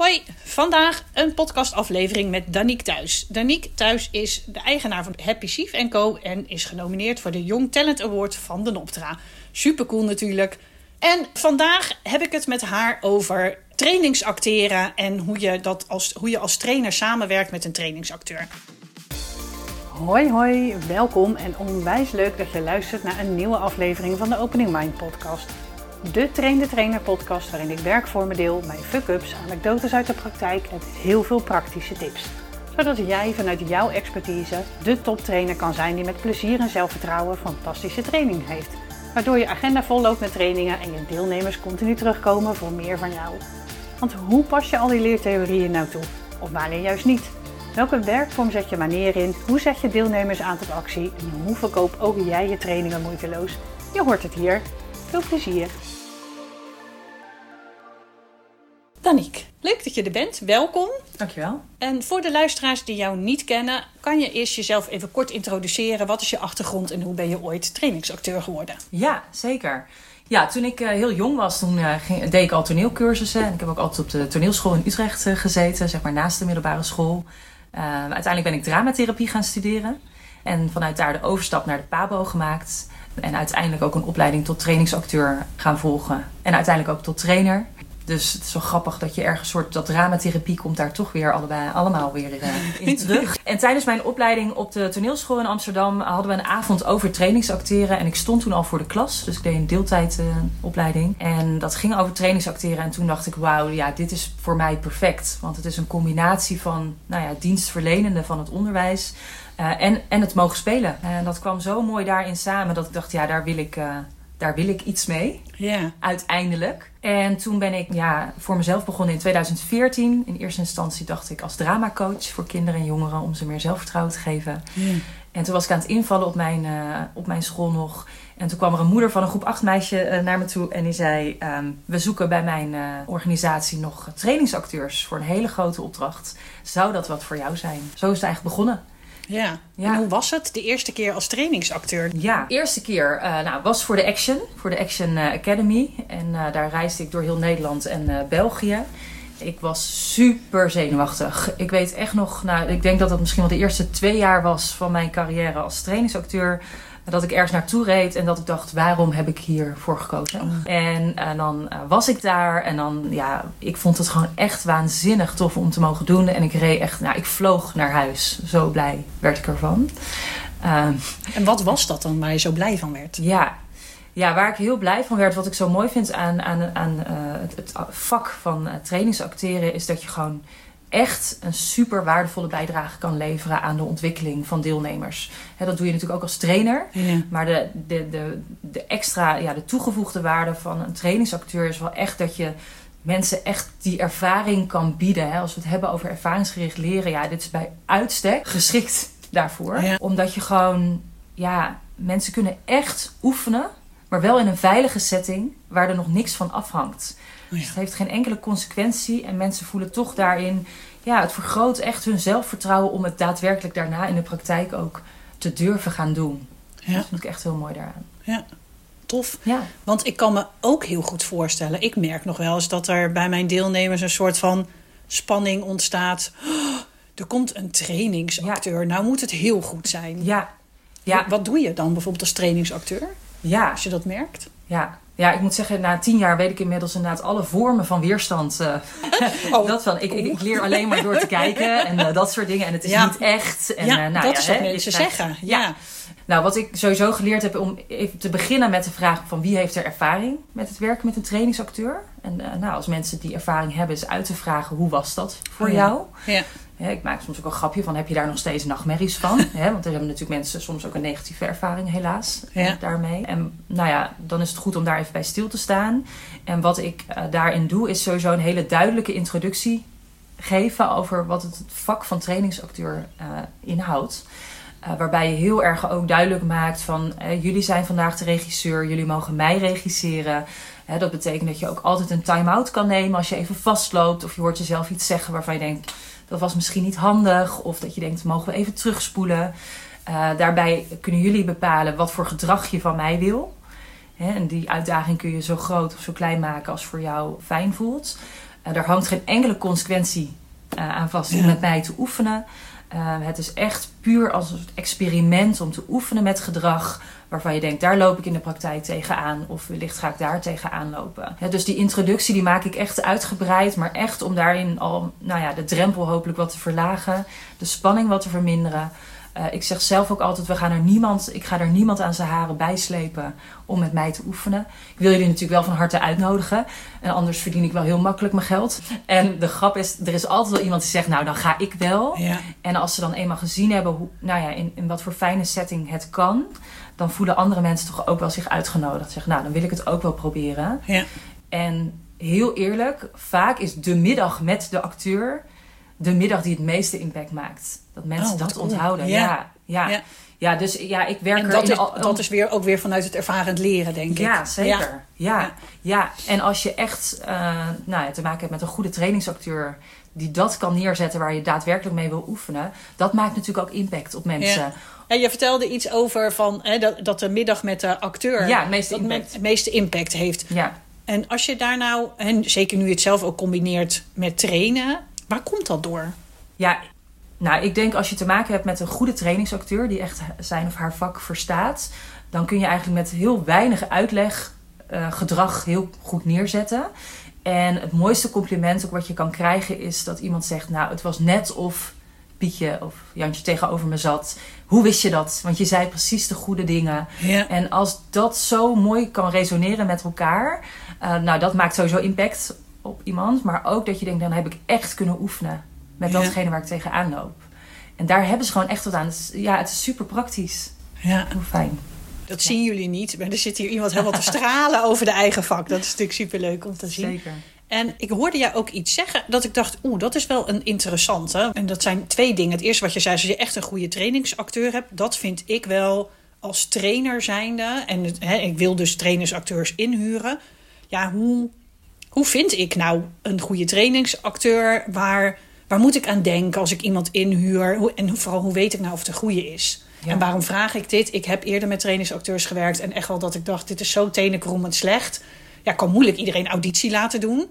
Hoi, vandaag een podcastaflevering met Danique Thuis. Danique Thuis is de eigenaar van Happy Chief Co. en is genomineerd voor de Young Talent Award van de Noptra. Super cool natuurlijk. En vandaag heb ik het met haar over trainingsacteren en hoe je, dat als, hoe je als trainer samenwerkt met een trainingsacteur. Hoi hoi, welkom en onwijs leuk dat je luistert naar een nieuwe aflevering van de Opening Mind podcast. De Train de Trainer podcast waarin ik werkvormen deel, mijn fuck-ups, anekdotes uit de praktijk en heel veel praktische tips. Zodat jij vanuit jouw expertise de toptrainer kan zijn die met plezier en zelfvertrouwen fantastische training heeft. Waardoor je agenda vol loopt met trainingen en je deelnemers continu terugkomen voor meer van jou. Want hoe pas je al die leertheorieën nou toe? Of wanneer juist niet? Welke werkvorm zet je wanneer in? Hoe zet je deelnemers aan tot actie? En hoe verkoop ook jij je trainingen moeiteloos? Je hoort het hier. Veel plezier! Leuk dat je er bent. Welkom. Dankjewel. En voor de luisteraars die jou niet kennen, kan je eerst jezelf even kort introduceren. Wat is je achtergrond en hoe ben je ooit trainingsacteur geworden? Ja, zeker. Ja, toen ik uh, heel jong was, toen uh, ging, deed ik al toneelcursussen. En ik heb ook altijd op de toneelschool in Utrecht uh, gezeten, zeg maar naast de middelbare school. uiteindelijk ben ik dramatherapie gaan studeren. En vanuit daar de overstap naar de PABO gemaakt. En uiteindelijk ook een opleiding tot trainingsacteur gaan volgen. En uiteindelijk ook tot trainer. Dus het is wel grappig dat je ergens soort dat dramatherapie komt daar toch weer allebei, allemaal weer uh, in terug. en tijdens mijn opleiding op de toneelschool in Amsterdam hadden we een avond over trainingsacteren. En ik stond toen al voor de klas, dus ik deed een deeltijdopleiding. Uh, en dat ging over trainingsacteren. En toen dacht ik, wauw, ja, dit is voor mij perfect. Want het is een combinatie van nou ja, dienstverlenende van het onderwijs uh, en, en het mogen spelen. En dat kwam zo mooi daarin samen dat ik dacht, ja, daar wil ik daar wil ik iets mee. Ja. Uiteindelijk. En toen ben ik ja, voor mezelf begonnen in 2014. In eerste instantie dacht ik als dramacoach voor kinderen en jongeren om ze meer zelfvertrouwen te geven. Ja. En toen was ik aan het invallen op mijn, uh, op mijn school nog. En toen kwam er een moeder van een groep 8 meisje uh, naar me toe en die zei: um, We zoeken bij mijn uh, organisatie nog trainingsacteurs voor een hele grote opdracht. Zou dat wat voor jou zijn? Zo is het eigenlijk begonnen. Ja. ja. En hoe was het de eerste keer als trainingsacteur? Ja, de eerste keer uh, nou, was voor de Action, voor de Action uh, Academy. En uh, daar reisde ik door heel Nederland en België. Ik was super zenuwachtig. Ik weet echt nog, nou, ik denk dat dat misschien wel de eerste twee jaar was van mijn carrière als trainingsacteur dat ik ergens naartoe reed en dat ik dacht, waarom heb ik hiervoor gekozen? Oh. En, en, dan uh, was ik daar en dan, ja, ik vond het gewoon echt waanzinnig tof om te mogen doen. En ik reed echt, nou, ik vloog naar huis. Zo blij werd ik ervan. Uh, en wat was dat dan waar je zo blij van werd? Ja, ja, waar ik heel blij van werd, wat ik zo mooi vind aan, aan, aan uh, het, het, vak van trainingsacteren, is dat je gewoon echt een super waardevolle bijdrage kan leveren aan de ontwikkeling van deelnemers. He, dat doe je natuurlijk ook als trainer. Ja. Maar de, de, de, de extra, ja, de toegevoegde waarde van een trainingsacteur is wel echt dat je mensen echt die ervaring kan bieden. He, als we het hebben over ervaringsgericht leren, ja, dit is bij uitstek geschikt daarvoor. Ja. Omdat je gewoon, ja, mensen kunnen echt oefenen, maar wel in een veilige setting waar er nog niks van afhangt. Oh ja. Dus het heeft geen enkele consequentie en mensen voelen toch daarin, ja, het vergroot echt hun zelfvertrouwen om het daadwerkelijk daarna in de praktijk ook te durven gaan doen. Ja. Dat vind ik echt heel mooi daaraan. Ja, tof. Ja. Want ik kan me ook heel goed voorstellen, ik merk nog wel eens dat er bij mijn deelnemers een soort van spanning ontstaat. Oh, er komt een trainingsacteur, nou moet het heel goed zijn. Ja. Ja. Wat doe je dan bijvoorbeeld als trainingsacteur, Ja. als je dat merkt? Ja. Ja, ik moet zeggen, na tien jaar weet ik inmiddels inderdaad alle vormen van weerstand. Uh, Oh. dat van, ik, ik, ik, leer alleen maar door te kijken en uh, dat soort dingen. En het is Ja. niet echt. En, ja, uh, nou dat ja, is wat hè, mensen zeggen. Ja. Nou, wat ik sowieso geleerd heb om even te beginnen met de vraag van wie heeft er ervaring met het werken met een trainingsacteur. En eh, nou, als mensen die ervaring hebben, is uit te vragen hoe was dat voor Oh ja. jou. Ja. Ik maak soms ook een grapje van heb je daar nog steeds nachtmerries van? Want er hebben natuurlijk mensen soms ook een negatieve ervaring helaas eh, Ja. daarmee. En nou ja, dan is het goed om daar even bij stil te staan. En wat ik eh, daarin doe is sowieso een hele duidelijke introductie geven over wat het vak van trainingsacteur inhoudt. Eh, waarbij je heel erg ook duidelijk maakt van eh, jullie zijn vandaag de regisseur, jullie mogen mij regisseren. Hè, dat betekent dat je ook altijd een time-out kan nemen als je even vastloopt of je hoort jezelf iets zeggen waarvan je denkt dat was misschien niet handig of dat je denkt mogen we even terugspoelen. Eh, daarbij kunnen jullie bepalen wat voor gedrag je van mij wil. Hè, en die uitdaging kun je zo groot of zo klein maken als voor jou fijn voelt. Uh, daar hangt geen enkele consequentie uh, aan vast om met mij te oefenen. Uh, het is echt puur als een experiment om te oefenen met gedrag waarvan je denkt, daar loop ik in de praktijk tegenaan of wellicht ga ik daar tegenaan lopen. Dus die introductie die maak ik echt uitgebreid, maar echt om daarin al nou ja, de drempel hopelijk wat te verlagen, de spanning wat te verminderen. Uh, ik zeg zelf ook altijd, we gaan er niemand, ik ga er niemand aan zijn haren bijslepen om met mij te oefenen. Ik wil jullie natuurlijk wel van harte uitnodigen. En anders verdien ik wel heel makkelijk mijn geld. En de grap is, er is altijd wel iemand die zegt, nou dan ga ik wel. Ja. En als ze dan eenmaal gezien hebben hoe, nou ja, in, in wat voor fijne setting het kan, dan voelen andere mensen toch ook wel zich uitgenodigd. Zeggen, nou dan wil ik het ook wel proberen. Ja. En heel eerlijk, vaak is de middag met de acteur de middag die het meeste impact maakt. Dat mensen Oh, dat onthouden. Ja. Ja. Ja, dus ja, ik werk En dat is, al- dat is weer, ook weer vanuit het ervarend leren, denk ik. ja, zeker. Ja. Ja. En als je echt eh, nou, te maken hebt met een goede trainingsacteur die dat kan neerzetten waar je daadwerkelijk mee wil oefenen, dat maakt natuurlijk ook impact op mensen. Ja. Je vertelde iets over van, hè, dat, dat de middag met de acteur Ja, het meeste dat impact. het meeste impact heeft. Ja. En als je daar nou, en zeker nu je het zelf ook combineert met trainen, waar komt dat door? Ja, nou, ik denk als je te maken hebt met een goede trainingsacteur die echt zijn of haar vak verstaat, dan kun je eigenlijk met heel weinig uitleg eh, gedrag heel goed neerzetten. En het mooiste compliment ook wat je kan krijgen is dat iemand zegt: Nou, het was net of Pietje of Jantje tegenover me zat. Hoe wist je dat? Want je zei precies de goede dingen. Ja. En als dat zo mooi kan resoneren met elkaar, eh, nou, dat maakt sowieso impact op iemand. Maar ook dat je denkt, dan heb ik echt kunnen oefenen met Ja. datgene waar ik tegenaan loop. En daar hebben ze gewoon echt wat aan. Ja, het is super praktisch. ja. Hoe fijn. Dat zien jullie niet, maar er zit hier iemand helemaal te stralen over de eigen vak. Dat is natuurlijk superleuk om te zien. Zeker. En ik hoorde jou ook iets zeggen dat ik dacht, oeh, dat is wel een interessante. En dat zijn twee dingen. Het eerste wat je zei, als je echt een goede trainingsacteur hebt, dat vind ik wel als trainer zijnde. En het, hè, ik wil dus trainersacteurs inhuren. Ja, hoe, hoe vind ik nou een goede trainingsacteur? Waar, waar moet ik aan denken als ik iemand inhuur? En vooral, hoe weet ik nou of het een goede is? Ja. En waarom vraag ik dit? Ik heb eerder met trainingsacteurs gewerkt en echt wel dat ik dacht, dit is zo tenenkrommend slecht. Ja, ik kan moeilijk iedereen auditie laten doen.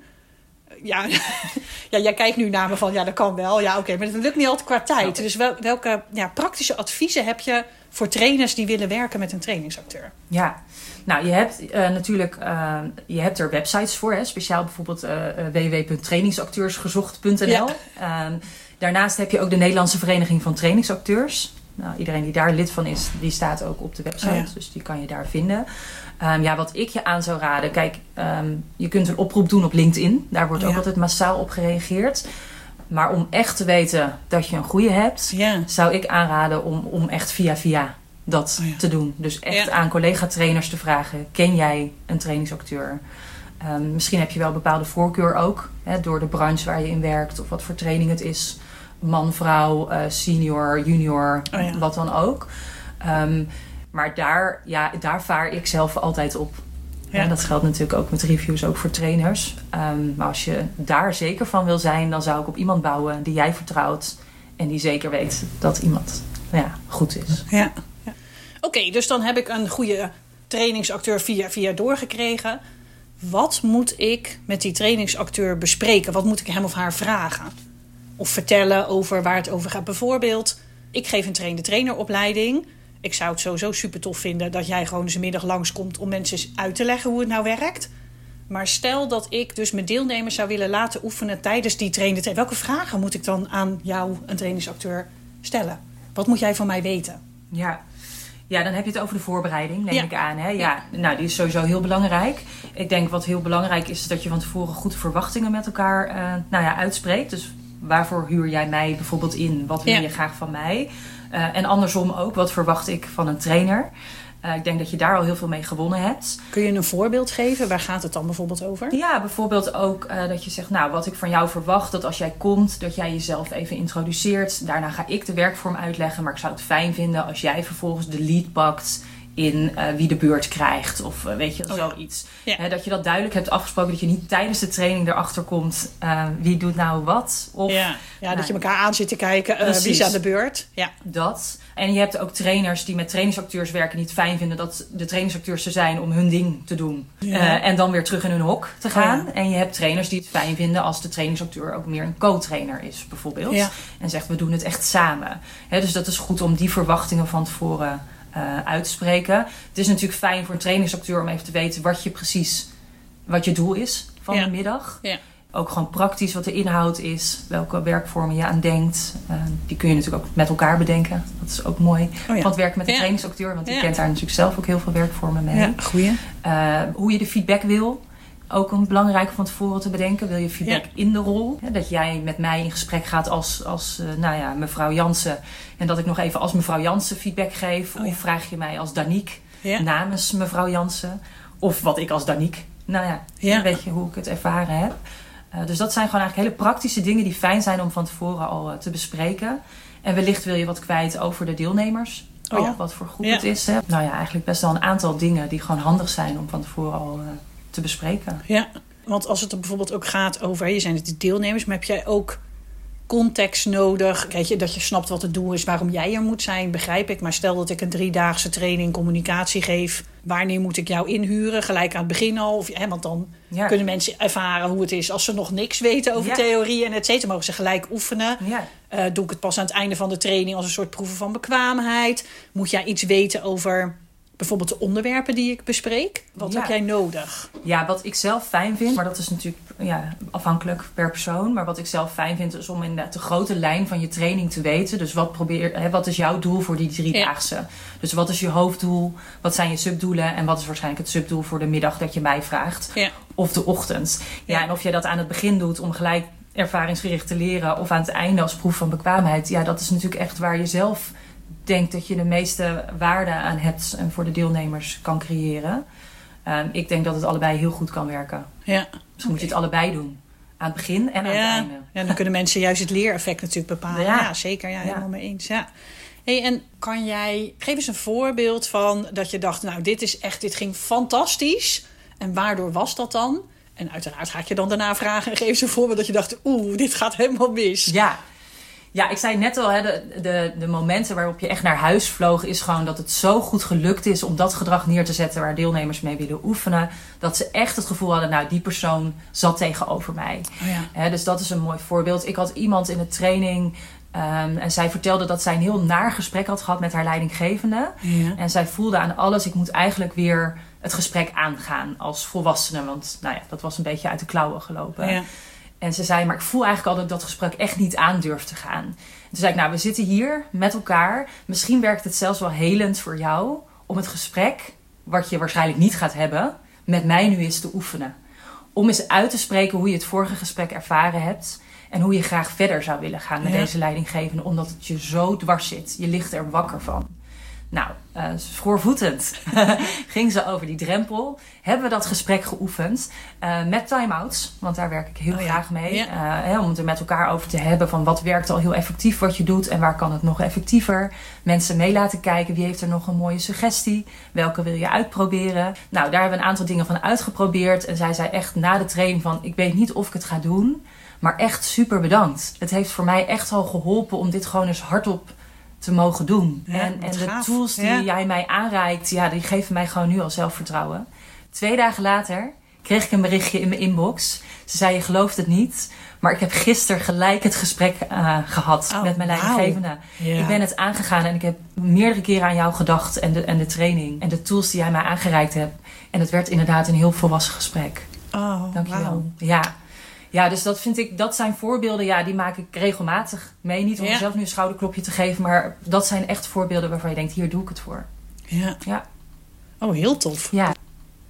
Ja, ja, jij kijkt nu naar me van, ja, dat kan wel. Ja, oké, maar dat lukt niet altijd qua tijd. Dus wel, welke ja, praktische adviezen heb je voor trainers die willen werken met een trainingsacteur? Ja, nou je hebt eh, natuurlijk eh, je hebt er websites voor, hè? speciaal bijvoorbeeld eh, eh, www.trainingsacteursgezocht.nl. Ja. Ehm, daarnaast heb je ook de Nederlandse Vereniging van Trainingsacteurs. Nou, iedereen die daar lid van is, die staat ook op de website, Oh ja. dus die kan je daar vinden. Ehm, ja, wat ik je aan zou raden, kijk, ehm, je kunt een oproep doen op LinkedIn. Daar wordt ook ja. altijd massaal op gereageerd. Maar om echt te weten dat je een goede hebt, Ja, zou ik aanraden om, om echt via via dat Oh ja. te doen. Dus echt Ja. aan collega-trainers te vragen: ken jij een trainingsacteur? Ehm, misschien heb je wel een bepaalde voorkeur ook hè, door de branche waar je in werkt of wat voor training het is. Man, vrouw, eh, senior, junior, Oh ja. wat dan ook. Ehm, maar daar, ja, daar vaar ik zelf altijd op. Ja. Ja. dat geldt natuurlijk ook met reviews, ook voor trainers. Ehm, maar als je daar zeker van wil zijn, dan zou ik op iemand bouwen die jij vertrouwt. En die zeker weet dat iemand nou ja, goed is. ja. Oké, dus dan heb ik een goede trainingsacteur via, via doorgekregen. Wat moet ik met die trainingsacteur bespreken? Wat moet ik hem of haar vragen? Of vertellen over waar het over gaat. Bijvoorbeeld, ik geef een trainer-traineropleiding. Ik zou het sowieso super tof vinden dat jij gewoon eens een middag langskomt om mensen uit te leggen hoe het nou werkt. Maar stel dat ik dus mijn deelnemers zou willen laten oefenen tijdens die trainen. Welke vragen moet ik dan aan jou, een trainingsacteur, stellen? Wat moet jij van mij weten? Ja. Ja, dan heb je het over de voorbereiding, neem Ja. ik aan. Hè? Ja. Nou, die is sowieso heel belangrijk. Ik denk wat heel belangrijk is, is dat je van tevoren goed verwachtingen met elkaar eh, nou ja, uitspreekt. Dus waarvoor huur jij mij bijvoorbeeld in? Wat wil Ja. je graag van mij? Eh, en andersom ook, wat verwacht ik van een trainer? Eh, ik denk dat je daar al heel veel mee gewonnen hebt. Kun je een voorbeeld geven? Waar gaat het dan bijvoorbeeld over? Ja, bijvoorbeeld ook eh, dat je zegt, nou, wat ik van jou verwacht, dat als jij komt, dat jij jezelf even introduceert. Daarna ga ik de werkvorm uitleggen, maar ik zou het fijn vinden als jij vervolgens de lead pakt in eh, wie de beurt krijgt of eh, weet je, Oh zoiets. Ja. Dat je dat duidelijk hebt afgesproken, dat je niet tijdens de training erachter komt eh, wie doet nou wat. Of ja, ja, dat je Nou, elkaar aan zit te kijken. wie is aan de beurt? Ja. dat. En je hebt ook trainers die met trainingsacteurs werken, die het fijn vinden dat de trainingsacteurs er zijn om hun ding te doen. Ja. En dan weer terug in hun hok te gaan. Oh ja. En je hebt trainers die het fijn vinden als de trainingsacteur ook meer een co-trainer is, bijvoorbeeld. En zegt we doen het echt samen. Hè, dus dat is goed om die verwachtingen van tevoren eh, uit te spreken. Het is natuurlijk fijn voor een trainingsacteur om even te weten wat je precies, wat je doel is van Ja. de middag. Ja. Ook gewoon praktisch wat de inhoud is, welke werkvormen je aan denkt. Eh, die kun je natuurlijk ook met elkaar bedenken. Dat is ook mooi Oh ja. van het werken met de trainingsacteur, want die kent daar natuurlijk zelf ook heel veel werkvormen mee. ja, goeie. Eh, hoe je de feedback wil. Ook een belangrijke van tevoren te bedenken. Wil je feedback Ja. in de rol? Dat jij met mij in gesprek gaat als, als eh, nou ja, mevrouw Jansen. En dat ik nog even als mevrouw Jansen feedback geef. Oh ja. Of vraag je mij als Daniek Ja. namens mevrouw Jansen. Of wat ik als Daniek. Nou ja, weet je hoe ik het ervaren heb. Eh, dus dat zijn gewoon eigenlijk hele praktische dingen die fijn zijn om van tevoren al eh, te bespreken. En wellicht wil je wat kwijt over de deelnemers. Oh ja. wat voor groep Ja. het is. Hè. Nou ja, eigenlijk best wel een aantal dingen die gewoon handig zijn om van tevoren al eh, te bespreken. Ja, want als het er bijvoorbeeld ook gaat over, je zijn het de deelnemers, maar heb jij ook context nodig? Weet je, dat je snapt wat het doel is, waarom jij er moet zijn, begrijp ik. Maar stel dat ik een driedaagse training communicatie geef, wanneer moet ik jou inhuren? Gelijk aan het begin al? Of, hè, want dan Ja. kunnen mensen ervaren hoe het is als ze nog niks weten over Ja. theorie en et cetera. Mogen ze gelijk oefenen. Ja. Eh, doe ik het pas aan het einde van de training als een soort proeven van bekwaamheid? Moet jij iets weten over bijvoorbeeld de onderwerpen die ik bespreek? Wat Ja. heb jij nodig? ja, wat ik zelf fijn vind, maar dat is natuurlijk ja, afhankelijk per persoon. Maar wat ik zelf fijn vind is om inderdaad de grote lijn van je training te weten. Dus wat, probeer, hè, wat is jouw doel voor die driedaagse? Dus wat is je hoofddoel? Wat zijn je subdoelen? En wat is waarschijnlijk het subdoel voor de middag dat je mij vraagt? Ja. Of de ochtend. Ja, Ja. en of je dat aan het begin doet om gelijk ervaringsgericht te leren. Of aan het einde als proef van bekwaamheid. Ja, dat is natuurlijk echt waar je zelf denkt dat je de meeste waarde aan hebt. En voor de deelnemers kan creëren. Ehm, ik denk dat het allebei heel goed kan werken. Ja. Dus moet je het allebei doen. Aan het begin en aan het einde. ja, dan kunnen mensen juist het leereffect natuurlijk bepalen. Ja, Ja. zeker. Ja, Ja. helemaal mee eens. Ja. Hey, en kan jij, geef eens een voorbeeld van dat je dacht, nou, dit is echt, dit ging fantastisch. En waardoor was dat dan? En uiteraard ga ik je dan daarna vragen en geef eens een voorbeeld dat je dacht, oeh, dit gaat helemaal mis. Ja. Ja, ik zei net al, hè, de, de, de momenten waarop je echt naar huis vloog, is gewoon dat het zo goed gelukt is om dat gedrag neer te zetten waar deelnemers mee willen oefenen. Dat ze echt het gevoel hadden, nou, die persoon zat tegenover mij. Oh ja. Dus dat is een mooi voorbeeld. Ik had iemand in de training ehm, en zij vertelde dat zij een heel naar gesprek had gehad met haar leidinggevende. Ja. En zij voelde aan alles, ik moet eigenlijk weer het gesprek aangaan als volwassene. Want nou ja, dat was een beetje uit de klauwen gelopen. Ja. En ze zei, maar ik voel eigenlijk al dat ik dat gesprek echt niet aan durf te gaan. En toen zei ik, nou, we zitten hier met elkaar. Misschien werkt het zelfs wel helend voor jou om het gesprek, wat je waarschijnlijk niet gaat hebben, met mij nu eens te oefenen. Om eens uit te spreken hoe je het vorige gesprek ervaren hebt. En hoe je graag verder zou willen gaan met Ja. deze leidinggevende, omdat het je zo dwars zit. Je ligt er wakker van. Nou, eh schoorvoetend ging ze over die drempel. Hebben we dat gesprek geoefend eh, met time-outs, want daar werk ik heel Oh graag mee. Ja. Eh, hè, om het er met elkaar over te hebben van wat werkt al heel effectief wat je doet en waar kan het nog effectiever. Mensen mee laten kijken, wie heeft er nog een mooie suggestie, welke wil je uitproberen. Nou, daar hebben we een aantal dingen van uitgeprobeerd en zij zei echt na de training van ik weet niet of ik het ga doen, maar echt super bedankt. Het heeft voor mij echt al geholpen om dit gewoon eens hardop te mogen doen. Ja, en en de tools die Ja. jij mij aanreikt, ja, die geven mij gewoon nu al zelfvertrouwen. Twee dagen later kreeg ik een berichtje in mijn inbox. Ze zei, je gelooft het niet, maar ik heb gisteren gelijk het gesprek eh, gehad Oh, met mijn leidinggevende. Ja. Ik ben het aangegaan en ik heb meerdere keren aan jou gedacht en de, en de training en de tools die jij mij aangereikt hebt. En het werd inderdaad een heel volwassen gesprek. Oh, Dankjewel. wauw. Ja. Ja, dus dat vind ik, dat zijn voorbeelden, ja, die maak ik regelmatig mee. Niet om Ja. mezelf nu een schouderklopje te geven, maar dat zijn echt voorbeelden waarvan je denkt, hier doe ik het voor. Ja. Ja. Oh, heel tof. Ja,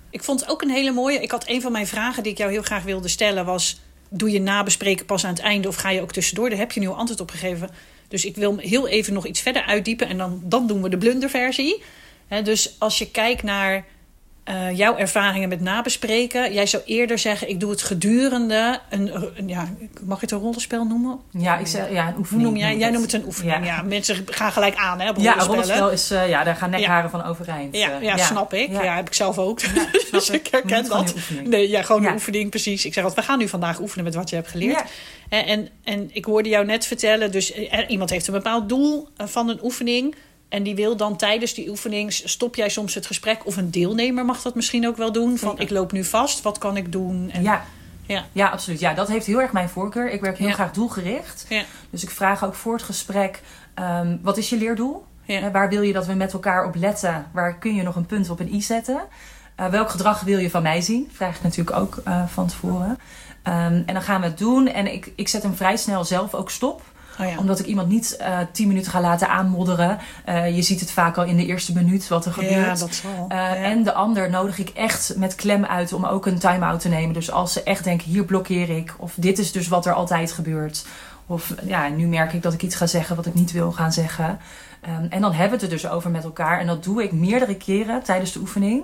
Ik vond het ook een hele mooie. Ik had een van mijn vragen die ik jou heel graag wilde stellen was: doe je nabespreken pas aan het einde of ga je ook tussendoor? Daar heb je nu al antwoord op gegeven. Dus ik wil heel even nog iets verder uitdiepen en dan, dan doen we de blunderversie. Hè, dus als je kijkt naar eh, jouw ervaringen met nabespreken. Jij zou eerder zeggen, ik doe het gedurende een, ja, mag je het een rollenspel noemen? Ja, ik zeg, ja, een oefening. noem jij? Jij ik noemt het een oefening. Ja. Ja. mensen gaan gelijk aan hè, op Ja, rollenspel is, eh, ja, daar gaan nekharen van overeind. Ja, eh. ja, snap ik. Ja. heb ik zelf ook. dus ik. ik herken dat. Nee, ja, gewoon Ja. een oefening, precies. Ik zeg altijd, we gaan nu vandaag oefenen met wat je hebt geleerd. Ja. En, en, en ik hoorde jou net vertellen, dus iemand heeft een bepaald doel van een oefening. En die wil dan tijdens die oefening, stop jij soms het gesprek. Of een deelnemer mag dat misschien ook wel doen. Van, ik loop nu vast, wat kan ik doen? En, Ja, ja. ja, absoluut. Ja, dat heeft heel erg mijn voorkeur. Ik werk heel Ja. graag doelgericht. Ja. Dus ik vraag ook voor het gesprek, ehm, wat is je leerdoel? Ja. Hè, waar wil je dat we met elkaar op letten? Waar kun je nog een punt op een i zetten? Eh, welk gedrag wil je van mij zien? Vraag ik natuurlijk ook eh, van tevoren. Ehm, en dan gaan we het doen. En ik, ik zet hem vrij snel zelf ook stop. Oh ja. Omdat ik iemand niet eh tien minuten ga laten aanmodderen. Eh, je ziet het vaak al in de eerste minuut wat er gebeurt. ja, dat zal. Eh, Ja. En de ander nodig ik echt met klem uit om ook een time-out te nemen. Dus als ze echt denken, hier blokkeer ik. Of dit is dus wat er altijd gebeurt. Of ja, nu merk ik dat ik iets ga zeggen wat ik niet wil gaan zeggen. Ehm, en dan hebben we het er dus over met elkaar. En dat doe ik meerdere keren tijdens de oefening.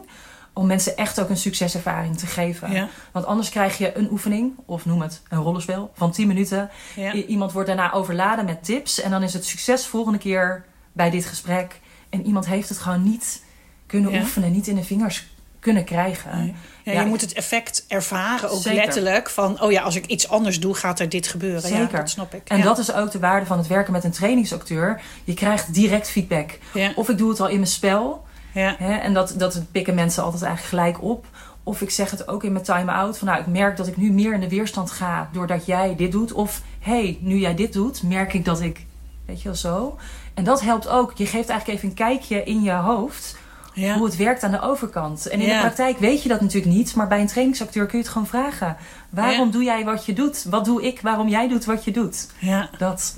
Om mensen echt ook een succeservaring te geven. Ja. Want anders krijg je een oefening, of noem het een rollenspel, van 10 minuten. Ja. Iemand wordt daarna overladen met tips. En dan is het succes volgende keer bij dit gesprek. En iemand heeft het gewoon niet kunnen Ja. oefenen, niet in de vingers kunnen krijgen. Nee. Ja, Ja. je moet het effect ervaren, ook Zeker. letterlijk. Van, oh ja, als ik iets anders doe, gaat er dit gebeuren. Ja, Zeker. dat snap ik. En ja. dat is ook de waarde van het werken met een trainingsacteur. Je krijgt direct feedback. Ja. Of ik doe het al in mijn spel. Ja. Hè, en dat, dat pikken mensen altijd eigenlijk gelijk op. Of ik zeg het ook in mijn time-out. Van nou, ik merk dat ik nu meer in de weerstand ga doordat jij dit doet. Of hey, nu jij dit doet, merk ik dat ik. Weet je wel zo. En dat helpt ook. Je geeft eigenlijk even een kijkje in je hoofd. Ja. Hoe het werkt aan de overkant. En in Ja. de praktijk weet je dat natuurlijk niet. Maar bij een trainingsacteur kun je het gewoon vragen. Waarom Ja. doe jij wat je doet? Wat doe ik waarom jij doet wat je doet? Ja. Dat.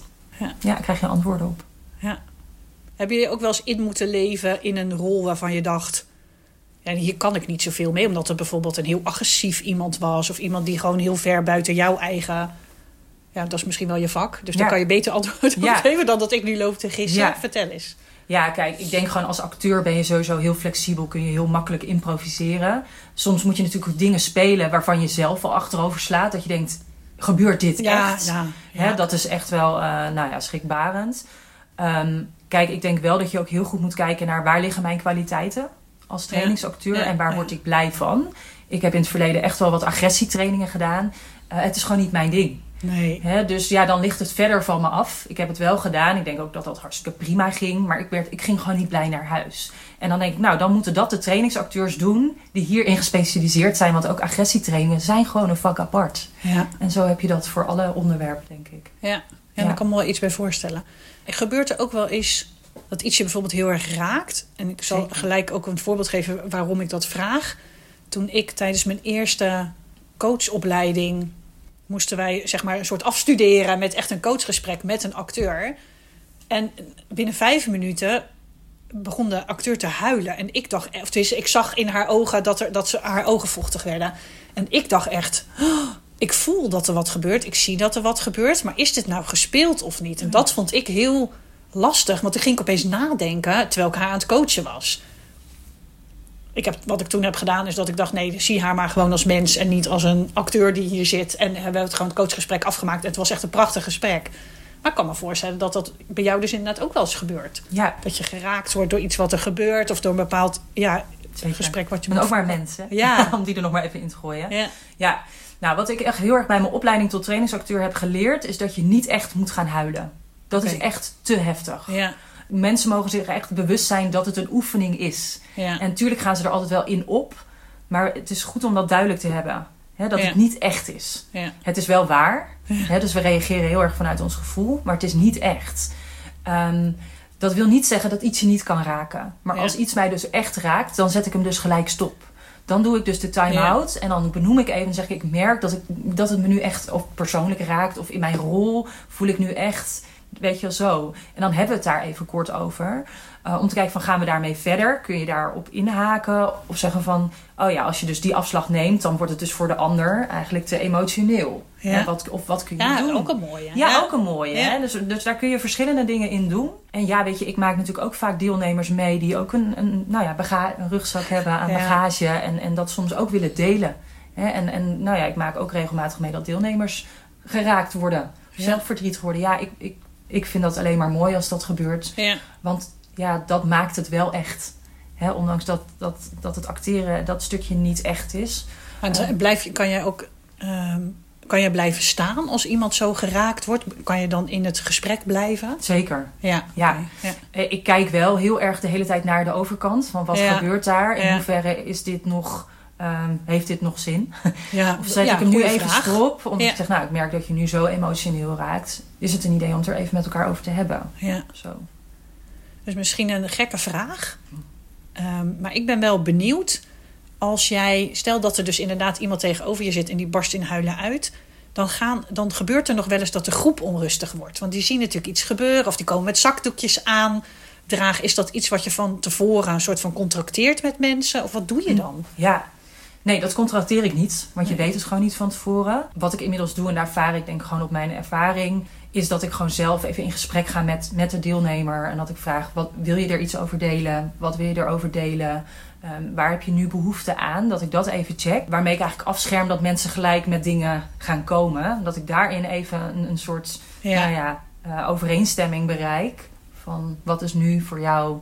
Ja. Krijg je antwoorden op. Ja. Heb je ook wel eens in moeten leven in een rol waarvan je dacht... Ja, hier kan ik niet zoveel mee, omdat er bijvoorbeeld een heel agressief iemand was... of iemand die gewoon heel ver buiten jouw eigen... Ja, dat is misschien wel je vak. Dus Ja. daar kan je beter antwoord op Ja. geven dan dat ik nu loop te gissen. Ja. Vertel eens. Ja, kijk, ik denk gewoon als acteur ben je sowieso heel flexibel. Kun je heel makkelijk improviseren. Soms moet je natuurlijk dingen spelen waarvan je zelf al achterover slaat. Dat je denkt, gebeurt dit Ja, echt? ja, dat is echt wel, eh, nou ja, schrikbarend. Ehm, kijk, ik denk wel dat je ook heel goed moet kijken naar waar liggen mijn kwaliteiten als trainingsacteur Ja, en waar word ik blij van. Ik heb in het verleden echt wel wat agressietrainingen gedaan. Eh, het is gewoon niet mijn ding. Nee. Dus ja, dan ligt het verder van me af. Ik heb het wel gedaan. Ik denk ook dat dat hartstikke prima ging. Maar ik, werd, ik ging gewoon niet blij naar huis. En dan denk ik, nou, dan moeten dat de trainingsacteurs doen... die hierin gespecialiseerd zijn. Want ook agressietrainingen zijn gewoon een vak apart. Ja. En zo heb je dat voor alle onderwerpen, denk ik. Ja, ja, Ja. daar kan ik me wel iets bij voorstellen. Er gebeurt er ook wel eens dat iets je bijvoorbeeld heel erg raakt. En ik zal Zeker. gelijk ook een voorbeeld geven waarom ik dat vraag. Toen ik tijdens mijn eerste coachopleiding moesten wij zeg maar een soort afstuderen met echt een coachgesprek met een acteur. En binnen vijf minuten begon de acteur te huilen. En ik dacht, of ik zag in haar ogen dat, er, dat ze, haar ogen vochtig werden. En ik dacht echt, "Oh, ik voel dat er wat gebeurt. Ik zie dat er wat gebeurt. Maar is dit nou gespeeld of niet? En dat vond ik heel lastig. Want toen ging ik opeens nadenken terwijl ik haar aan het coachen was. Ik heb, wat ik toen heb gedaan is dat ik dacht... nee, zie haar maar gewoon als mens... en niet als een acteur die hier zit. En hebben we het gewoon het coachgesprek afgemaakt. Het was echt een prachtig gesprek. Maar ik kan me voorstellen dat dat bij jou dus inderdaad ook wel eens gebeurt. Ja, Dat je geraakt wordt door iets wat er gebeurt... of door een bepaald ja, zeker. gesprek wat je moet ook maar mensen. Ja. Om die er nog maar even in te gooien. Ja, Ja, nou wat ik echt heel erg bij mijn opleiding tot trainingsacteur heb geleerd, is dat je niet echt moet gaan huilen. Dat is echt te heftig. ja, Mensen mogen zich echt bewust zijn dat het een oefening is. ja. En natuurlijk gaan ze er altijd wel in op, maar het is goed om dat duidelijk te hebben. Dat Ja. het niet echt is. ja. Het is wel waar, dus we reageren heel erg vanuit ons gevoel, maar het is niet echt. Ehm, dat wil niet zeggen dat iets je niet kan raken. Maar Ja. als iets mij dus echt raakt, dan zet ik hem dus gelijk stop. Dan doe ik dus de time-out en dan benoem ik even en zeg ik, ik merk dat, ik, dat het me nu echt of persoonlijk raakt of in mijn rol voel ik nu echt Weet je wel zo. En dan hebben we het daar even kort over. Uh, om te kijken van gaan we daarmee verder? Kun je daarop inhaken? Of zeggen van, oh ja, als je dus die afslag neemt, dan wordt het dus voor de ander eigenlijk te emotioneel. Ja. Wat, of wat kun je Ja, doen? ook een mooie. Ja, ook een mooie. Ja. Hè? Dus, dus daar kun je verschillende dingen in doen. En ja, weet je, ik maak natuurlijk ook vaak deelnemers mee die ook een, een, nou ja, een rugzak hebben aan Ja. bagage. En, en dat soms ook willen delen. Hè? En, en nou ja, ik maak ook regelmatig mee dat deelnemers geraakt worden. Ja. Zelf verdrietig worden. Ja, ik, ik, ik vind dat alleen maar mooi als dat gebeurt. Ja. Want ja, dat maakt het wel echt. Hè? Ondanks dat, dat, dat het acteren dat stukje niet echt is. En blijf je, kan jij ook ehm, kan jij blijven staan als iemand zo geraakt wordt? Kan je dan in het gesprek blijven? Zeker. Ja. Ja. Eh, Ik kijk wel heel erg de hele tijd naar de overkant. Van wat Ja. gebeurt daar? In hoeverre is dit nog, ehm, heeft dit nog zin? ja. Of zet ja, ik hem nu even vraag. stop? Omdat Ja. ik zeg, nou, ik merk dat je nu zo emotioneel raakt. Is het een idee om het er even met elkaar over te hebben? Ja. Zo. Dus misschien een gekke vraag. Ehm, maar ik ben wel benieuwd. Als jij, stel dat er dus inderdaad iemand tegenover je zit en die barst in huilen uit. Dan, gaan, dan gebeurt er nog wel eens dat de groep onrustig wordt. Want die zien natuurlijk iets gebeuren. Of die komen met zakdoekjes aan. Dragen. Is dat iets wat je van tevoren een soort van contracteert met mensen? Of wat doe je dan? Ja. Nee, dat contracteer ik niet. Want je Nee. weet het gewoon niet van tevoren. Wat ik inmiddels doe, en daar vaar ik denk gewoon op mijn ervaring... is dat ik gewoon zelf even in gesprek ga met, met de deelnemer. En dat ik vraag, wat, wil je er iets over delen? Wat wil je erover delen? Ehm, waar heb je nu behoefte aan? Dat ik dat even check. Waarmee ik eigenlijk afscherm dat mensen gelijk met dingen gaan komen. Dat ik daarin even een, een soort Ja. nou ja, eh, overeenstemming bereik. Van wat is nu voor jou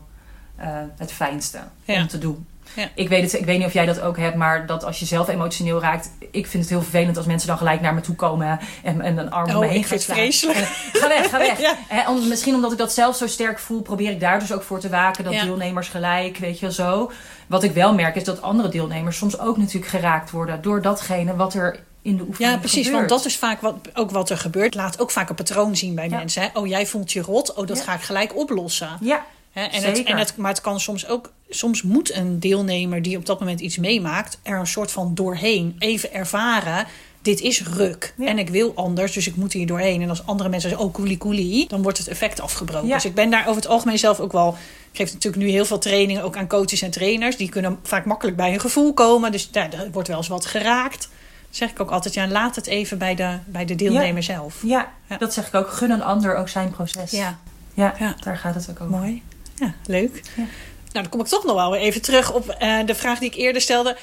eh, het fijnste Ja. om te doen. Ja. Ik, weet het, ik weet niet of jij dat ook hebt, maar dat als je zelf emotioneel raakt. Ik vind het heel vervelend als mensen dan gelijk naar me toe komen en, en een arm om Oh, me heen ik gaan vind het slaan. vreselijk. Eh, Ga weg, ga weg. Ja. Om- misschien omdat ik dat zelf zo sterk voel, probeer ik daar dus ook voor te waken. Dat Ja. deelnemers gelijk, weet je wel zo. Wat ik wel merk is dat andere deelnemers soms ook natuurlijk geraakt worden door datgene wat er in de oefening Ja, precies. gebeurt. Want dat is vaak wat, ook wat er gebeurt. Laat ook vaak een patroon zien bij Ja. mensen. Hè? Oh, jij voelt je rot. Oh, dat Ja. ga ik gelijk oplossen. Ja, Hè, en het, en het, maar het kan soms ook. Soms moet een deelnemer die op dat moment iets meemaakt, er een soort van doorheen. Even ervaren. Dit is ruk. Ja. En ik wil anders, dus ik moet hier doorheen. En als andere mensen zeggen, oh koelie koelie, dan wordt het effect afgebroken. Ja. Dus ik ben daar over het algemeen zelf ook wel. Ik geef natuurlijk nu heel veel trainingen ook aan coaches en trainers. Die kunnen vaak makkelijk bij hun gevoel komen. Dus daar, daar wordt wel eens wat geraakt. Zeg ik ook altijd, ja, laat het even bij de, bij de deelnemer zelf. ja, dat zeg ik ook. Gun een ander ook zijn proces. Ja, Ja, Ja. daar gaat het ook over. mooi. Ja, leuk. Ja. Nou, dan kom ik toch nog wel weer even terug op eh, de vraag die ik eerder stelde.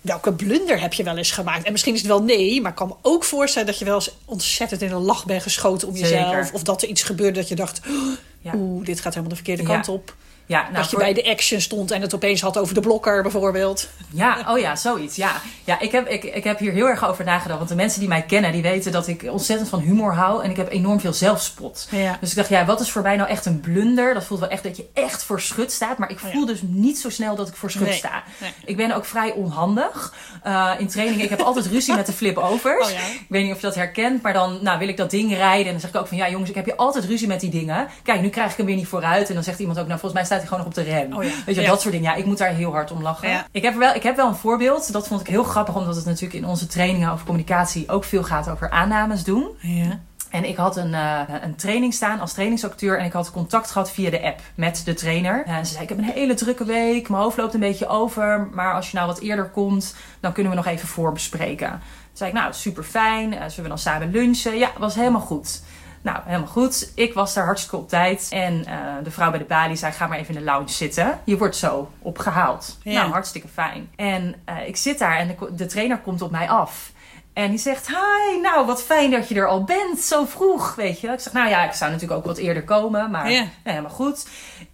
Welke blunder heb je wel eens gemaakt? En misschien is het wel nee, maar ik kan me ook voorstellen dat je wel eens ontzettend in een lach bent geschoten om Zeker. jezelf. Of dat er iets gebeurde dat je dacht, oh, Ja. oeh, dit gaat helemaal de verkeerde kant op. Ja, nou, dat je voor- bij de action stond en het opeens had over de blokker bijvoorbeeld. Ja, oh ja, zoiets. Ja, ja ik, heb, ik, ik heb hier heel erg over nagedacht. Want de mensen die mij kennen, die weten dat ik ontzettend van humor hou. En ik heb enorm veel zelfspot. Ja. Dus ik dacht, ja, wat is voor mij nou echt een blunder? Dat voelt wel echt dat je echt voor schut staat. Maar ik Oh ja. voel dus niet zo snel dat ik voor schut Nee, sta. nee. Ik ben ook vrij onhandig. Uh, in trainingen, ik heb altijd ruzie met de flip-overs. Oh ja. Ik weet niet of je dat herkent. Maar dan nou, wil ik dat ding rijden. En dan zeg ik ook van, ja jongens, ik heb je altijd ruzie met die dingen. Kijk, nu krijg ik hem weer niet vooruit. En dan zegt iemand ook, nou volgens mij staat hij gewoon nog op de rem. Oh ja. Weet je, Ja. dat soort dingen. Ja, ik moet daar heel hard om lachen. Ja. Ik, heb wel, ik heb wel een voorbeeld. Dat vond ik heel grappig, omdat het natuurlijk in onze trainingen over communicatie ook veel gaat over aannames doen. Ja. En ik had een, eh, een training staan als trainingsacteur en ik had contact gehad via de app met de trainer. En ze zei, ik heb een hele drukke week, mijn hoofd loopt een beetje over, maar als je nou wat eerder komt, dan kunnen we nog even voorbespreken. Toen zei ik, nou super fijn, zullen we dan samen lunchen? Ja, was helemaal goed. Nou, helemaal goed. Ik was daar hartstikke op tijd. En eh, de vrouw bij de balie zei: Ga maar even in de lounge zitten. Je wordt zo opgehaald. Ja. Nou, hartstikke fijn. En eh, ik zit daar en de, de trainer komt op mij af. En die zegt: Hi, nou wat fijn dat je er al bent, zo vroeg, weet je. Ik zeg: Nou ja, ik zou natuurlijk ook wat eerder komen, maar Ja. helemaal goed.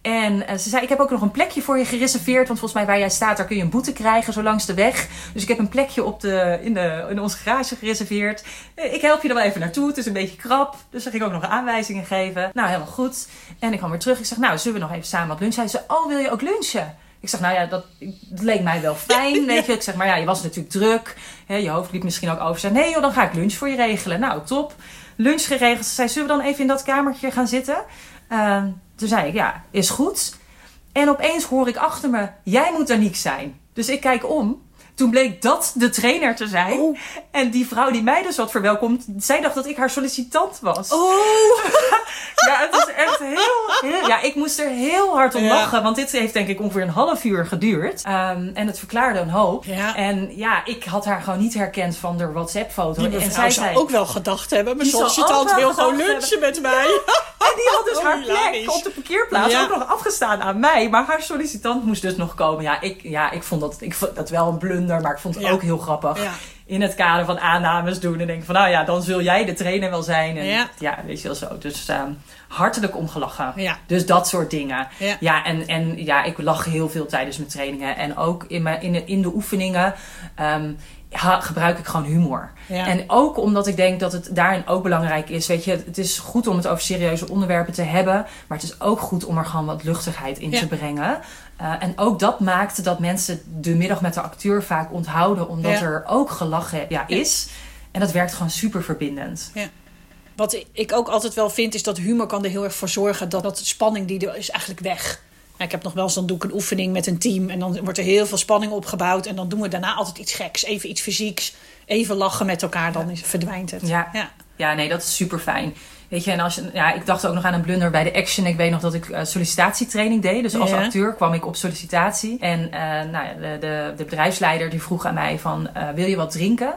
En eh, ze zei: Ik heb ook nog een plekje voor je gereserveerd, want volgens mij waar jij staat, daar kun je een boete krijgen zo langs de weg. Dus ik heb een plekje op de, in, de, in onze garage gereserveerd. Eh, Ik help je er wel even naartoe, het is een beetje krap. Dus dan ging ik ook nog aanwijzingen geven. Nou, helemaal goed. En ik kwam weer terug. Ik zeg: Nou, zullen we nog even samen wat lunchen? Hij zei: Oh, wil je ook lunchen? Ik zeg, nou ja, dat, dat leek mij wel fijn, weet je. Ik zeg, maar ja, je was natuurlijk druk. Hè, je hoofd liep misschien ook over. Ze zei, nee joh, dan ga ik lunch voor je regelen. Nou, top. Lunch geregeld. Ze zei, zullen we dan even in dat kamertje gaan zitten? Ehm, toen zei ik, ja, is goed. En opeens hoor ik achter me, jij moet Danique zijn. Dus ik kijk om. Toen bleek dat de trainer te zijn. Oh. En die vrouw die mij dus had verwelkomd, zij dacht dat ik haar sollicitant was. Oh, Ja, het is echt heel, heel... Ja, ik moest er heel hard om Ja. lachen. Want dit heeft denk ik ongeveer een half uur geduurd. Ehm, en het verklaarde een hoop. Ja. En ja, ik had haar gewoon niet herkend van de WhatsApp-foto. En zij zou ook wel gedacht hebben. Mijn sollicitant wil gewoon lunchen met mij. En die had dus Oh, haar plek op de parkeerplaats ook nog afgestaan aan mij. Maar haar sollicitant moest dus nog komen. Ja, ik, ja, ik vond dat, ik vond dat wel een blunder, maar ik vond het Ja. ook heel grappig. Ja. In het kader van aannames doen. En denk van, nou ja, dan zul jij de trainer wel zijn. En Ja. ja, weet je wel zo. Dus ehm, hartelijk omgelachen. Dus dat soort dingen. Ja. Ja, en, en ja, ik lach heel veel tijdens mijn trainingen. En ook in, mijn, in, de, in de oefeningen ehm, ha- gebruik ik gewoon humor. Ja. En ook omdat ik denk dat het daarin ook belangrijk is. Weet je, het is goed om het over serieuze onderwerpen te hebben. Maar het is ook goed om er gewoon wat luchtigheid in Ja. te brengen. Eh, en ook dat maakt dat mensen de middag met de acteur vaak onthouden. Omdat Ja. er ook gelachen ja, is. En dat werkt gewoon super verbindend. Wat ik ook altijd wel vind, is dat humor kan er heel erg voor zorgen dat, dat de spanning die er is eigenlijk weg. Nou, ik heb nog wel eens, dan doe ik een oefening met een team en dan wordt er heel veel spanning opgebouwd. En dan doen we daarna altijd iets geks, even iets fysieks, even lachen met elkaar, dan is, verdwijnt het. Ja. ja. Ja, nee, dat is super fijn. Weet je, en als je, ja, ik dacht ook nog aan een blunder bij de Action. Ik weet nog dat ik eh, sollicitatietraining deed. Dus als Ja. acteur kwam ik op sollicitatie. En eh, nou ja, de, de, de bedrijfsleider die vroeg aan mij van, eh, wil je wat drinken?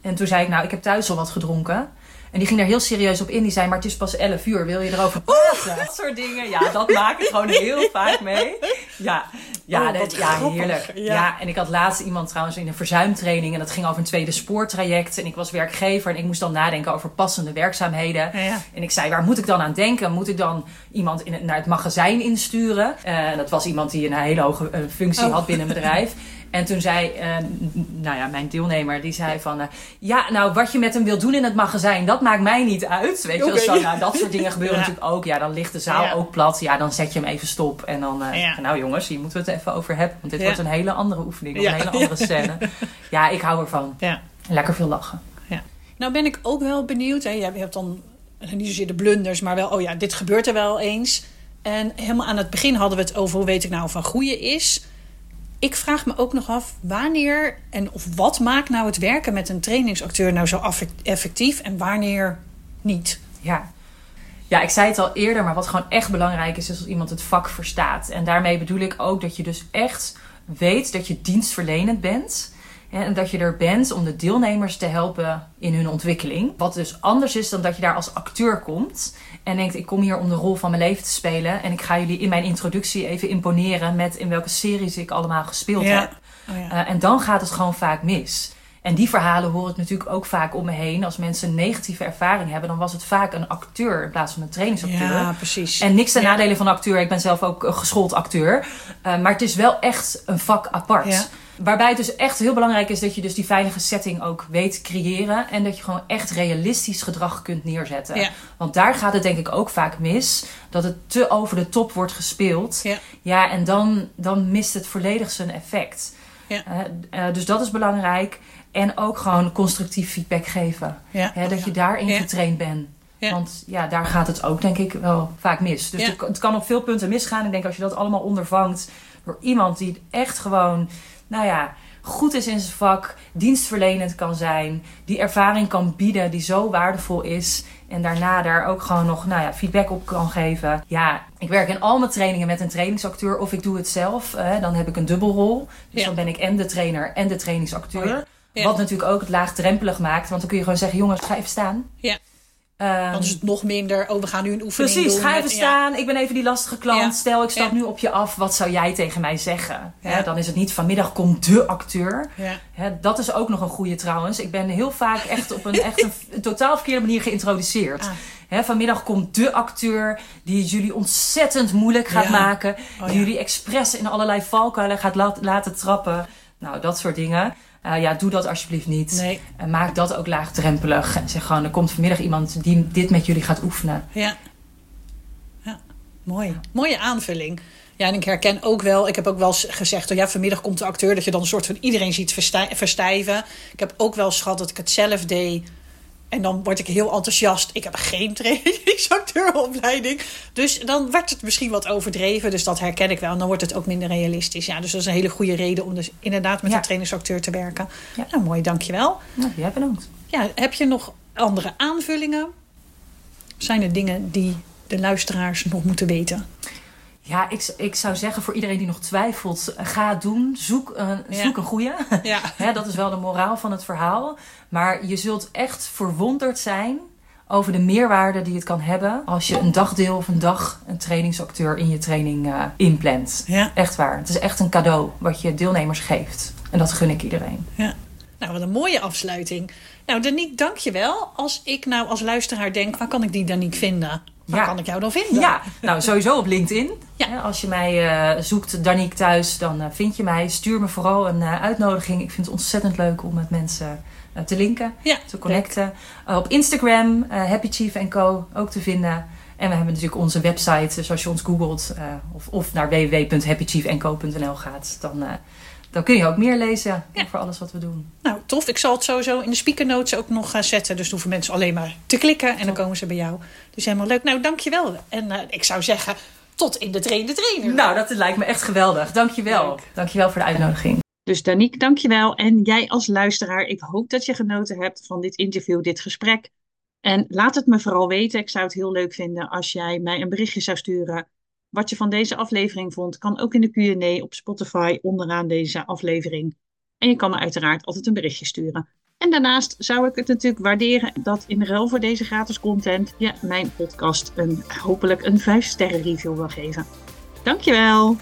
En toen zei ik, nou, ik heb thuis al wat gedronken. En die ging daar heel serieus op in. Die zei, maar het is pas 11 uur. Wil je erover praten? Dat soort dingen. Ja, dat maak ik gewoon heel vaak mee. Ja, ja, Oh, dat- ja heerlijk. Ja. Ja. en ik had laatst iemand trouwens in een verzuimtraining. En dat ging over een tweede spoortraject. En ik was werkgever. En ik moest dan nadenken over passende werkzaamheden. Ja. En ik zei, waar moet ik dan aan denken? Moet ik dan iemand in het, naar het magazijn insturen? Eh, dat was iemand die een hele hoge eh, functie Oh. had binnen een bedrijf. En toen zei, eh, nou ja, mijn deelnemer, die zei van... eh, ja, nou, wat je met hem wilt doen in het magazijn, dat maakt mij niet uit. Weet je wel, Oké. zo, nou, dat soort dingen gebeuren Ja. natuurlijk ook. Ja, dan ligt de zaal Ja. ook plat. Ja, dan zet je hem even stop. En dan, eh, Ja. nou jongens, hier moeten we het even over hebben. Want dit wordt een hele andere oefening, een hele andere scène. Ja, ik hou ervan. Ja. Lekker veel lachen. Nou ben ik ook wel benieuwd. Hè. Je hebt dan niet zozeer de blunders, maar wel, oh ja, dit gebeurt er wel eens. En helemaal aan het begin hadden we het over hoe weet ik nou of een goede is. Ik vraag me ook nog af wanneer en of wat maakt nou het werken met een trainingsacteur nou zo effectief en wanneer niet. Ja. Ja, ik zei het al eerder, maar wat gewoon echt belangrijk is, is dat iemand het vak verstaat. En daarmee bedoel ik ook dat je dus echt weet dat je dienstverlenend bent. En dat je er bent om de deelnemers te helpen in hun ontwikkeling. Wat dus anders is dan dat je daar als acteur komt. En denkt, ik kom hier om de rol van mijn leven te spelen. En ik ga jullie in mijn introductie even imponeren met in welke series ik allemaal gespeeld Ja. heb. Oh ja. Eh, en dan gaat het gewoon vaak mis. En die verhalen hoor ik natuurlijk ook vaak om me heen. Als mensen een negatieve ervaring hebben, dan was het vaak een acteur in plaats van een trainingsacteur. ja, precies. En niks ten Ja. nadele van acteur. Ik ben zelf ook een geschoold acteur. Eh, maar het is wel echt een vak apart. Waarbij het dus echt heel belangrijk is dat je dus die veilige setting ook weet creëren. En dat je gewoon echt realistisch gedrag kunt neerzetten. Ja. Want daar gaat het denk ik ook vaak mis. Dat het te over de top wordt gespeeld. Ja. Ja, en dan, dan mist het volledig zijn effect. Ja. Eh, eh, dus dat is belangrijk. En ook gewoon constructief feedback geven. Ja. Hè, dat je daarin getraind bent. Ja. Want ja, daar gaat het ook denk ik wel vaak mis. Dus Ja. het kan op veel punten misgaan. Ik denk als je dat allemaal ondervangt door iemand die echt gewoon, nou ja, goed is in zijn vak, dienstverlenend kan zijn, die ervaring kan bieden die zo waardevol is. En daarna daar ook gewoon nog nou ja, feedback op kan geven. Ja, ik werk in al mijn trainingen met een trainingsacteur of ik doe het zelf. eh, dan heb ik een dubbelrol. Dus Ja. dan ben ik en de trainer en de trainingsacteur. Ja. Wat natuurlijk ook het laagdrempelig maakt. Want dan kun je gewoon zeggen, jongens, ga even staan. Ja. Ehm, Dan is het nog minder, oh, we gaan nu een oefening Precies, doen. ga even met- ja. staan. Ik ben even die lastige klant. Ja. Stel, ik stap Ja. nu op je af. Wat zou jij tegen mij zeggen? Dan is het niet vanmiddag komt de acteur. Dat is ook nog een goede trouwens. Ik ben heel vaak echt op een, echt een, een totaal verkeerde manier geïntroduceerd. Ah. Vanmiddag komt de acteur die het jullie ontzettend moeilijk gaat maken. Oh, die jullie expres in allerlei valkuilen gaat la- laten trappen. Nou, dat soort dingen. Eh, ja, doe dat alsjeblieft niet. Nee. En maak dat ook laagdrempelig. En zeg gewoon, er komt vanmiddag iemand die dit met jullie gaat oefenen. Ja. ja. Mooi. Mooie aanvulling. Ja, en ik herken ook wel, ik heb ook wel eens gezegd, oh ja, vanmiddag komt de acteur, dat je dan een soort van iedereen ziet verstij- verstijven. Ik heb ook wel eens gehad dat ik het zelf deed. En dan word ik heel enthousiast. Ik heb geen trainingsacteuropleiding. Dus dan werd het misschien wat overdreven. Dus dat herken ik wel. En dan wordt het ook minder realistisch. Ja, dus dat is een hele goede reden om dus inderdaad met Ja. een trainingsacteur te werken. Ja. Nou, mooi, dankjewel. Nou, jij bedankt. Ja, heb je nog andere aanvullingen? Zijn er dingen die de luisteraars nog moeten weten? Ja, ik, ik zou zeggen voor iedereen die nog twijfelt, ga doen. Zoek een, Ja. zoek een goeie. Ja. Dat is wel de moraal van het verhaal. Maar je zult echt verwonderd zijn over de meerwaarde die het kan hebben als je een dagdeel of een dag een trainingsacteur in je training eh, inplant. Ja. Echt waar. Het is echt een cadeau wat je deelnemers geeft. En dat gun ik iedereen. Ja. Nou, wat een mooie afsluiting. Nou, Danique, dank je wel. Als ik nou als luisteraar denk, waar kan ik die Danique vinden? Waar Ja. kan ik jou dan vinden? Ja, nou sowieso op LinkedIn. Ja. Als je mij eh, zoekt, Danique thuis, dan eh, vind je mij. Stuur me vooral een eh, uitnodiging. Ik vind het ontzettend leuk om met mensen te linken, Ja, te connecten. Op Instagram, Happy Chief Co. ook te vinden. En we hebben natuurlijk onze website, dus als je ons googelt of, of naar www.happychiefenco.nl gaat, dan, dan kun je ook meer lezen Ja. over alles wat we doen. Nou, tof. Ik zal het sowieso in de speaker notes ook nog gaan zetten. Dus dan hoeven mensen alleen maar te klikken en dan komen ze bij jou. Dus helemaal leuk. Nou, dankjewel. En eh, ik zou zeggen, tot in de trainde trainer. Nou, dat lijkt me echt geweldig. Dankjewel. Leuk. Dankjewel voor de uitnodiging. Dus Danique, dankjewel. En jij als luisteraar, ik hoop dat je genoten hebt van dit interview, dit gesprek. En laat het me vooral weten. Ik zou het heel leuk vinden als jij mij een berichtje zou sturen. Wat je van deze aflevering vond, kan ook in de Q&A op Spotify onderaan deze aflevering. En je kan me uiteraard altijd een berichtje sturen. En daarnaast zou ik het natuurlijk waarderen dat in ruil voor deze gratis content je mijn podcast een, hopelijk een 5 sterren review wil geven. Dankjewel!